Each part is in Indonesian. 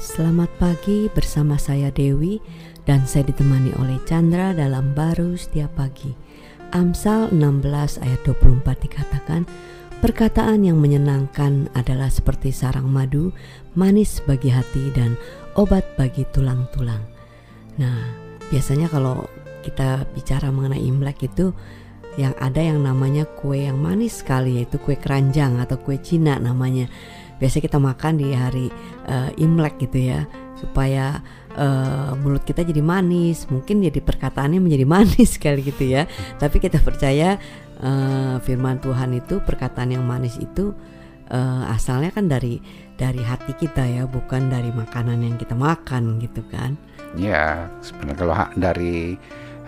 Selamat pagi bersama saya Dewi dan saya ditemani oleh Chandra dalam baru setiap pagi. Amsal 16 ayat 24 dikatakan, Perkataan yang menyenangkan adalah seperti sarang madu, manis bagi hati dan obat bagi tulang-tulang. Nah, biasanya kalau kita bicara mengenai Imlek itu yang ada yang namanya kue yang manis sekali yaitu kue keranjang atau kue Cina namanya biasa kita makan di hari uh, Imlek gitu ya supaya uh, mulut kita jadi manis mungkin jadi perkataannya menjadi manis sekali gitu ya. Tapi kita percaya uh, firman Tuhan itu perkataan yang manis itu uh, asalnya kan dari dari hati kita ya bukan dari makanan yang kita makan gitu kan. Ya sebenarnya kalau dari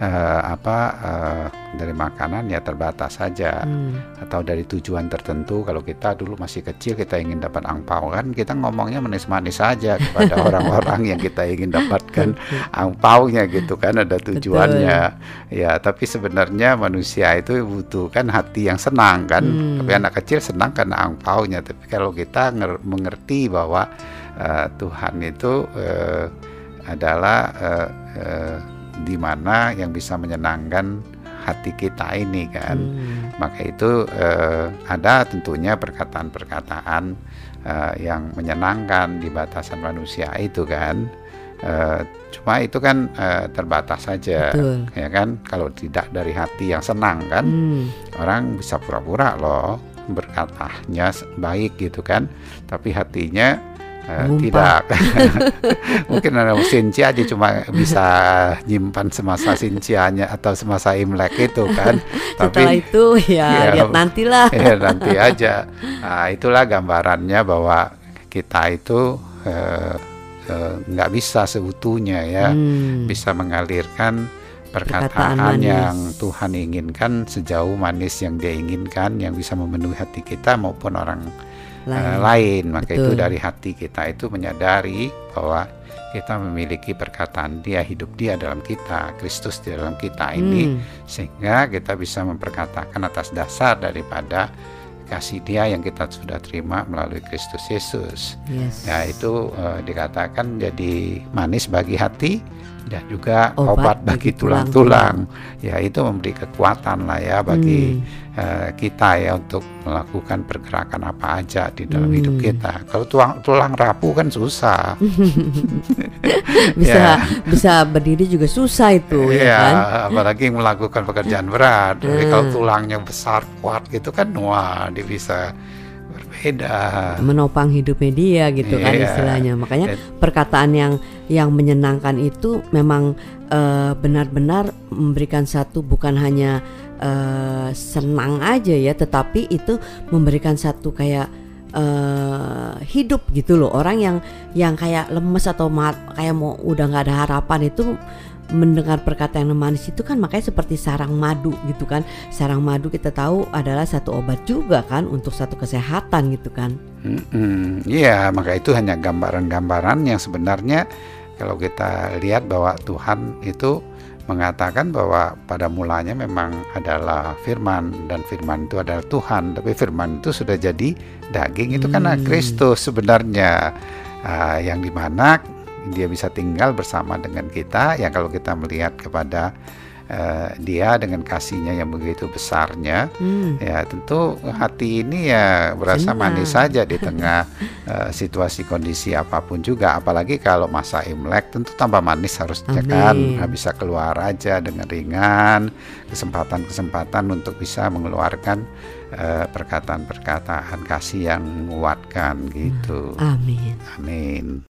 uh, apa uh, dari makanan ya terbatas saja hmm. atau dari tujuan tertentu kalau kita dulu masih kecil kita ingin dapat angpau kan kita ngomongnya manis-manis saja kepada orang-orang yang kita ingin dapatkan angpaunya gitu kan ada tujuannya Betul. ya tapi sebenarnya manusia itu butuhkan hati yang senang kan hmm. tapi anak kecil senang karena angpaunya tapi kalau kita mengerti bahwa uh, Tuhan itu uh, adalah uh, uh, di mana yang bisa menyenangkan hati kita ini kan. Hmm. Maka itu eh, ada tentunya perkataan-perkataan eh, yang menyenangkan di batasan manusia itu kan. Eh, cuma itu kan eh, terbatas saja, Betul. ya kan. Kalau tidak dari hati yang senang kan, hmm. orang bisa pura-pura loh berkatanya baik gitu kan, tapi hatinya Uh, tidak. Mungkin ada sincia aja cuma bisa nyimpan semasa sincianya atau semasa imlek itu kan. Tapi Setelah itu ya, ya lihat nantilah. ya nanti aja. Nah, itulah gambarannya bahwa kita itu uh, uh, bisa seutuhnya ya. Hmm. bisa mengalirkan perkataan, perkataan yang Tuhan inginkan sejauh manis yang dia inginkan yang bisa memenuhi hati kita maupun orang lain. Uh, lain. Maka Betul. itu dari hati kita itu menyadari bahwa kita memiliki perkataan dia hidup dia dalam kita Kristus di dalam kita ini hmm. sehingga kita bisa memperkatakan atas dasar daripada kasih dia yang kita sudah terima melalui Kristus Yesus. Yes. Ya itu uh, dikatakan jadi manis bagi hati dan juga obat, obat bagi tulang-tulang. Ya itu memberi kekuatan lah ya bagi hmm uh, kita ya untuk melakukan pergerakan apa aja di dalam hmm. hidup kita. Kalau tulang tulang rapuh kan susah. bisa ya. Bisa berdiri juga susah itu ya, ya kan. apalagi melakukan pekerjaan berat. Hmm. Jadi kalau tulangnya besar kuat gitu kan wah dia bisa berbeda. Menopang hidupnya dia gitu yeah. kan iya. istilahnya. Makanya perkataan yang yang menyenangkan itu memang eh, benar-benar uh, memberikan satu bukan hanya uh, senang aja ya, tetapi itu memberikan satu kayak uh, hidup gitu loh. Orang yang yang kayak lemes atau mat, kayak mau udah nggak ada harapan itu mendengar perkataan yang manis itu kan makanya seperti sarang madu gitu kan. Sarang madu kita tahu adalah satu obat juga kan untuk satu kesehatan gitu kan. Iya hmm, maka itu hanya gambaran-gambaran yang sebenarnya kalau kita lihat bahwa Tuhan itu mengatakan bahwa pada mulanya memang adalah firman dan firman itu adalah Tuhan. Tapi firman itu sudah jadi daging. Itu kan hmm. Kristus sebenarnya. Uh, yang di mana dia bisa tinggal bersama dengan kita. Ya kalau kita melihat kepada uh, dia dengan kasihnya yang begitu besarnya hmm. ya tentu hati ini ya berasa Senang. manis saja di tengah uh, situasi kondisi apa pun juga apalagi kalau masa Imlek tentu tambah manis harusnya Amin. kan bisa keluar aja dengan ringan kesempatan-kesempatan untuk bisa mengeluarkan uh, perkataan-perkataan kasih yang menguatkan gitu Amin Amin